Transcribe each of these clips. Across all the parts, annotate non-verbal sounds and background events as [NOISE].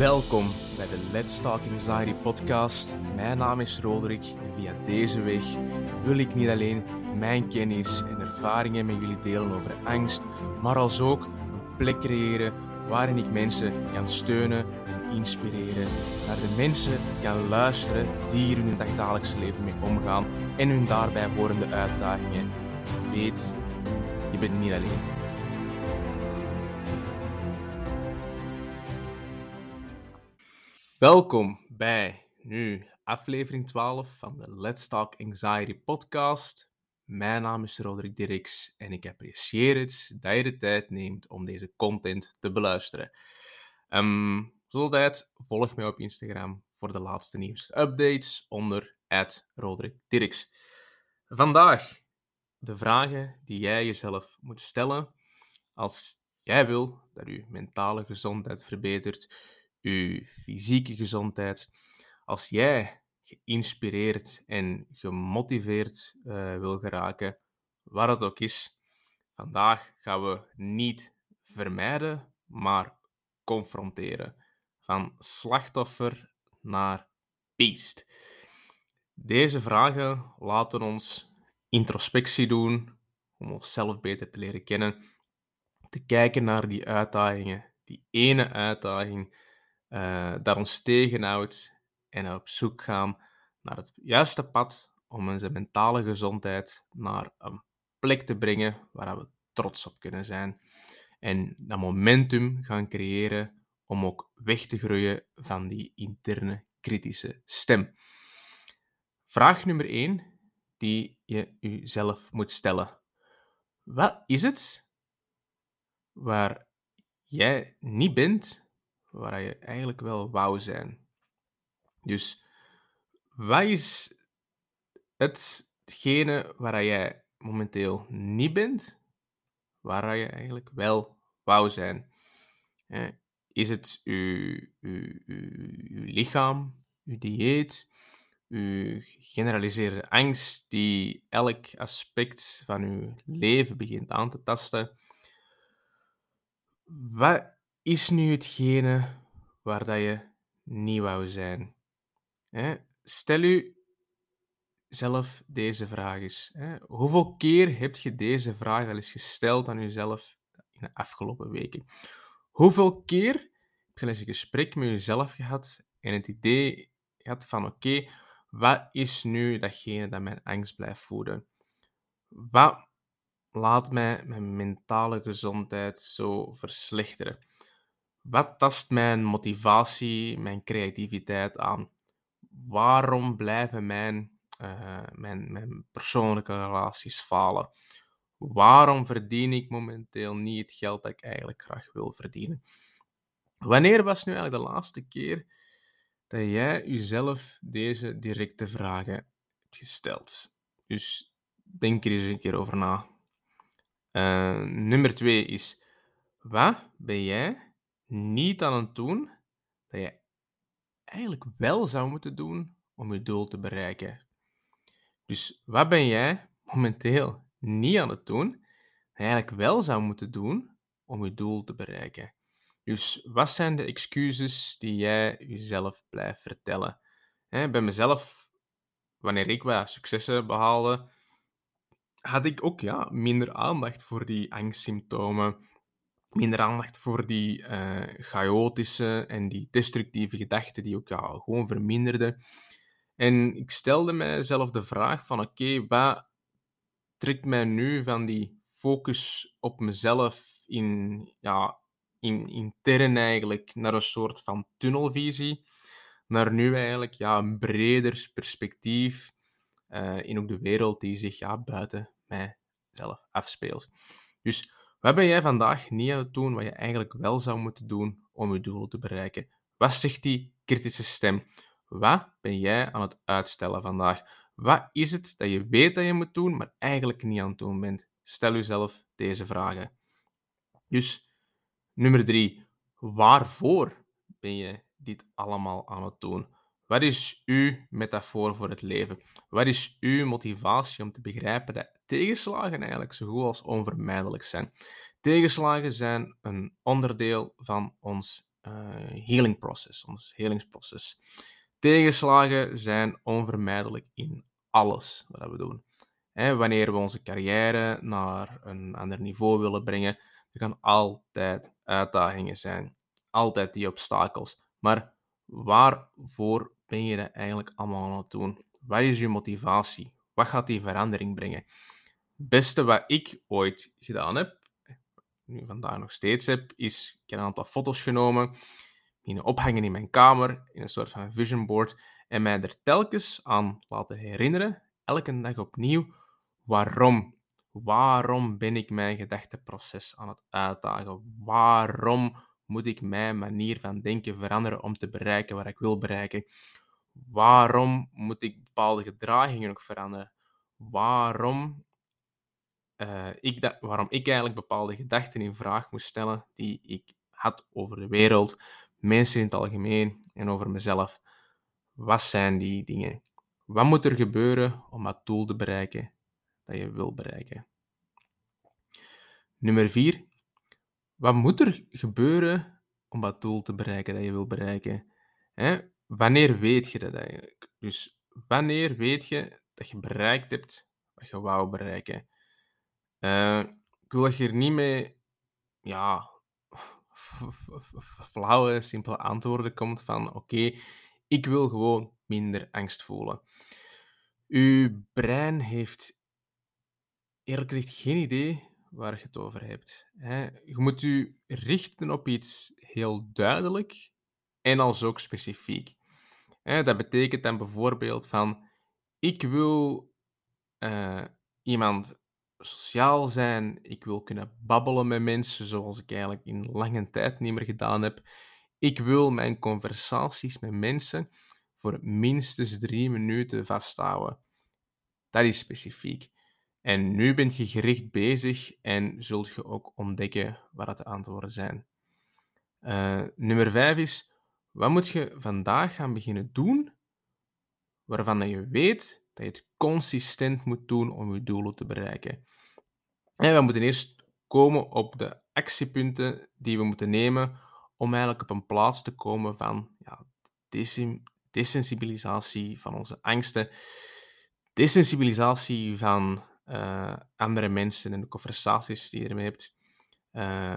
Welkom bij de Let's Talk Anxiety podcast. Mijn naam is Roderick en via deze weg wil ik niet alleen mijn kennis en ervaringen met jullie delen over angst, maar als ook een plek creëren waarin ik mensen kan steunen en inspireren. Naar de mensen kan luisteren die hier in hun dagdagelijkse leven mee omgaan en hun daarbij horende uitdagingen. Weet, je bent niet alleen. Welkom bij nu aflevering 12 van de Let's Talk Anxiety podcast. Mijn naam is Roderick Dirks en ik apprecieer het dat je de tijd neemt om deze content te beluisteren. Um, zoals altijd, volg mij op Instagram voor de laatste nieuws-updates onder Roderick Dirks. Vandaag de vragen die jij jezelf moet stellen als jij wil dat je mentale gezondheid verbetert, je fysieke gezondheid. Als jij geïnspireerd en gemotiveerd uh, wil geraken, waar het ook is, vandaag gaan we niet vermijden, maar confronteren. Van slachtoffer naar beest. Deze vragen laten ons introspectie doen, om onszelf beter te leren kennen, te kijken naar die uitdagingen, die ene uitdaging uh, dat ons tegenhoudt en op zoek gaan naar het juiste pad om onze mentale gezondheid naar een plek te brengen waar we trots op kunnen zijn. En dat momentum gaan creëren om ook weg te groeien van die interne kritische stem. Vraag nummer 1 die je jezelf moet stellen. Wat is het waar jij niet bent waar je eigenlijk wel wou zijn. Dus wat is hetgene waar jij momenteel niet bent, waar je eigenlijk wel wou zijn? Is het uw, uw, lichaam, uw dieet, uw generaliseerde angst die elk aspect van uw leven begint aan te tasten? Wat is nu hetgene waar dat je niet wou zijn? Hè? Stel u zelf deze vraag eens. Hè? Hoeveel keer heb je deze vraag al eens gesteld aan jezelf in de afgelopen weken? Hoeveel keer heb je een gesprek met jezelf gehad en het idee gehad van oké, wat is nu datgene dat mijn angst blijft voeden? Wat laat mij mijn mentale gezondheid zo verslechteren? Wat tast mijn motivatie, mijn creativiteit aan? Waarom blijven mijn, uh, mijn, mijn persoonlijke relaties falen? Waarom verdien ik momenteel niet het geld dat ik eigenlijk graag wil verdienen? Wanneer was nu eigenlijk de laatste keer dat jij jezelf deze directe vragen hebt gesteld? Dus denk er eens een keer over na. Uh, nummer twee is: wat ben jij niet aan het doen dat je eigenlijk wel zou moeten doen om je doel te bereiken. Dus wat ben jij momenteel niet aan het doen dat je eigenlijk wel zou moeten doen om je doel te bereiken? Dus wat zijn de excuses die jij jezelf blijft vertellen? bij mezelf, wanneer ik wat successen behaalde, had ik ook ja, minder aandacht voor die angstsymptomen minder aandacht voor die uh, chaotische en die destructieve gedachten die ook ja, gewoon verminderden. En ik stelde mijzelf de vraag van oké, wat trekt mij nu van die focus op mezelf in, ja, in, intern eigenlijk naar een soort van tunnelvisie, naar nu eigenlijk ja, een breder perspectief uh, in ook de wereld die zich ja, buiten mijzelf afspeelt. Dus wat ben jij vandaag niet aan het doen wat je eigenlijk wel zou moeten doen om je doel te bereiken? Wat zegt die kritische stem? Wat ben jij aan het uitstellen vandaag? Wat is het dat je weet dat je moet doen, maar eigenlijk niet aan het doen bent? Stel jezelf deze vragen. Dus nummer drie, waarvoor ben je dit allemaal aan het doen? Wat is uw metafoor voor het leven? Wat is uw motivatie om te begrijpen dat tegenslagen eigenlijk zo goed als onvermijdelijk zijn? Tegenslagen zijn een onderdeel van ons uh, healing process, ons helingsproces. Tegenslagen zijn onvermijdelijk in alles wat we doen. wanneer we onze carrière naar een ander niveau willen brengen, er kan altijd uitdagingen zijn, altijd die obstakels. Maar waarvoor ben je dat eigenlijk allemaal aan het doen? Wat is je motivatie? Wat gaat die verandering brengen? Beste wat ik ooit gedaan heb, nu vandaag nog steeds heb, is ik heb een aantal foto's genomen, ophangen in mijn kamer, in een soort van vision board, en mij er telkens aan laten herinneren, elke dag opnieuw, waarom. Waarom ben ik mijn gedachteproces aan het uitdagen? Waarom moet ik mijn manier van denken veranderen om te bereiken wat ik wil bereiken? Waarom moet ik bepaalde gedragingen ook veranderen? Waarom, uh, ik waarom ik eigenlijk bepaalde gedachten in vraag moest stellen die ik had over de wereld, mensen in het algemeen en over mezelf. Wat zijn die dingen? Wat moet er gebeuren om dat doel te bereiken dat je wil bereiken? Nummer 4. Wat moet er gebeuren om dat doel te bereiken dat je wil bereiken? Wanneer weet je dat eigenlijk? Dus wanneer weet je dat je bereikt hebt wat je wou bereiken? Uh, ik wil dat je er niet mee ja, [LAUGHS] flauwe, simpele antwoorden komt van oké, ik wil gewoon minder angst voelen. Uw brein heeft eerlijk gezegd geen idee waar je het over hebt. Je moet u richten op iets heel duidelijk en als ook specifiek. Dat betekent dan bijvoorbeeld van ik wil uh, iemand sociaal zijn. Ik wil kunnen babbelen met mensen zoals ik eigenlijk in lange tijd niet meer gedaan heb. Ik wil mijn conversaties met mensen voor minstens drie minuten vasthouden. Dat is specifiek. En nu bent je gericht bezig en zult je ook ontdekken wat de antwoorden zijn. Uh, nummer vijf is, wat moet je vandaag gaan beginnen doen waarvan je weet dat je het consistent moet doen om je doelen te bereiken. En we moeten eerst komen op de actiepunten die we moeten nemen om eigenlijk op een plaats te komen van ja, desensibilisatie van onze angsten, desensibilisatie van uh, andere mensen en de conversaties die je ermee hebt, uh,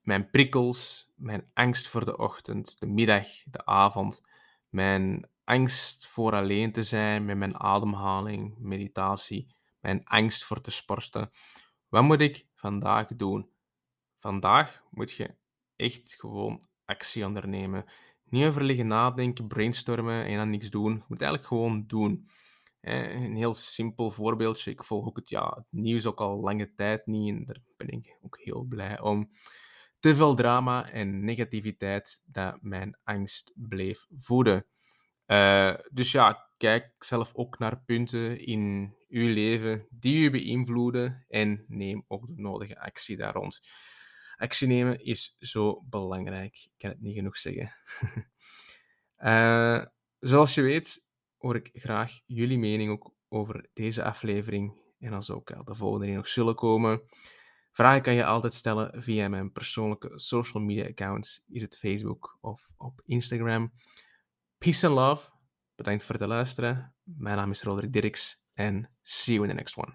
mijn prikkels, mijn angst voor de ochtend, de middag, de avond, mijn angst voor alleen te zijn met mijn ademhaling, meditatie, mijn angst voor te sporten. Wat moet ik vandaag doen? Vandaag moet je echt gewoon actie ondernemen. Niet over liggen nadenken, brainstormen en dan niks doen. Je moet eigenlijk gewoon doen. Een heel simpel voorbeeldje. Ik volg ook het, ja, nieuws ook al lange tijd niet en daar ben ik ook heel blij om. Te veel drama en negativiteit dat mijn angst bleef voeden. Uh, dus ja, kijk zelf ook naar punten in uw leven die u beïnvloeden en neem ook de nodige actie daar rond. Actie nemen is zo belangrijk. Ik kan het niet genoeg zeggen. uh, [LAUGHS] zoals je weet, hoor ik graag jullie mening ook over deze aflevering en als ook de volgende die nog zullen komen. Vragen kan je altijd stellen via mijn persoonlijke social media accounts. Is het Facebook of op Instagram. Peace and love. Bedankt voor het luisteren. Mijn naam is Roderick Dirks en see you in the next one.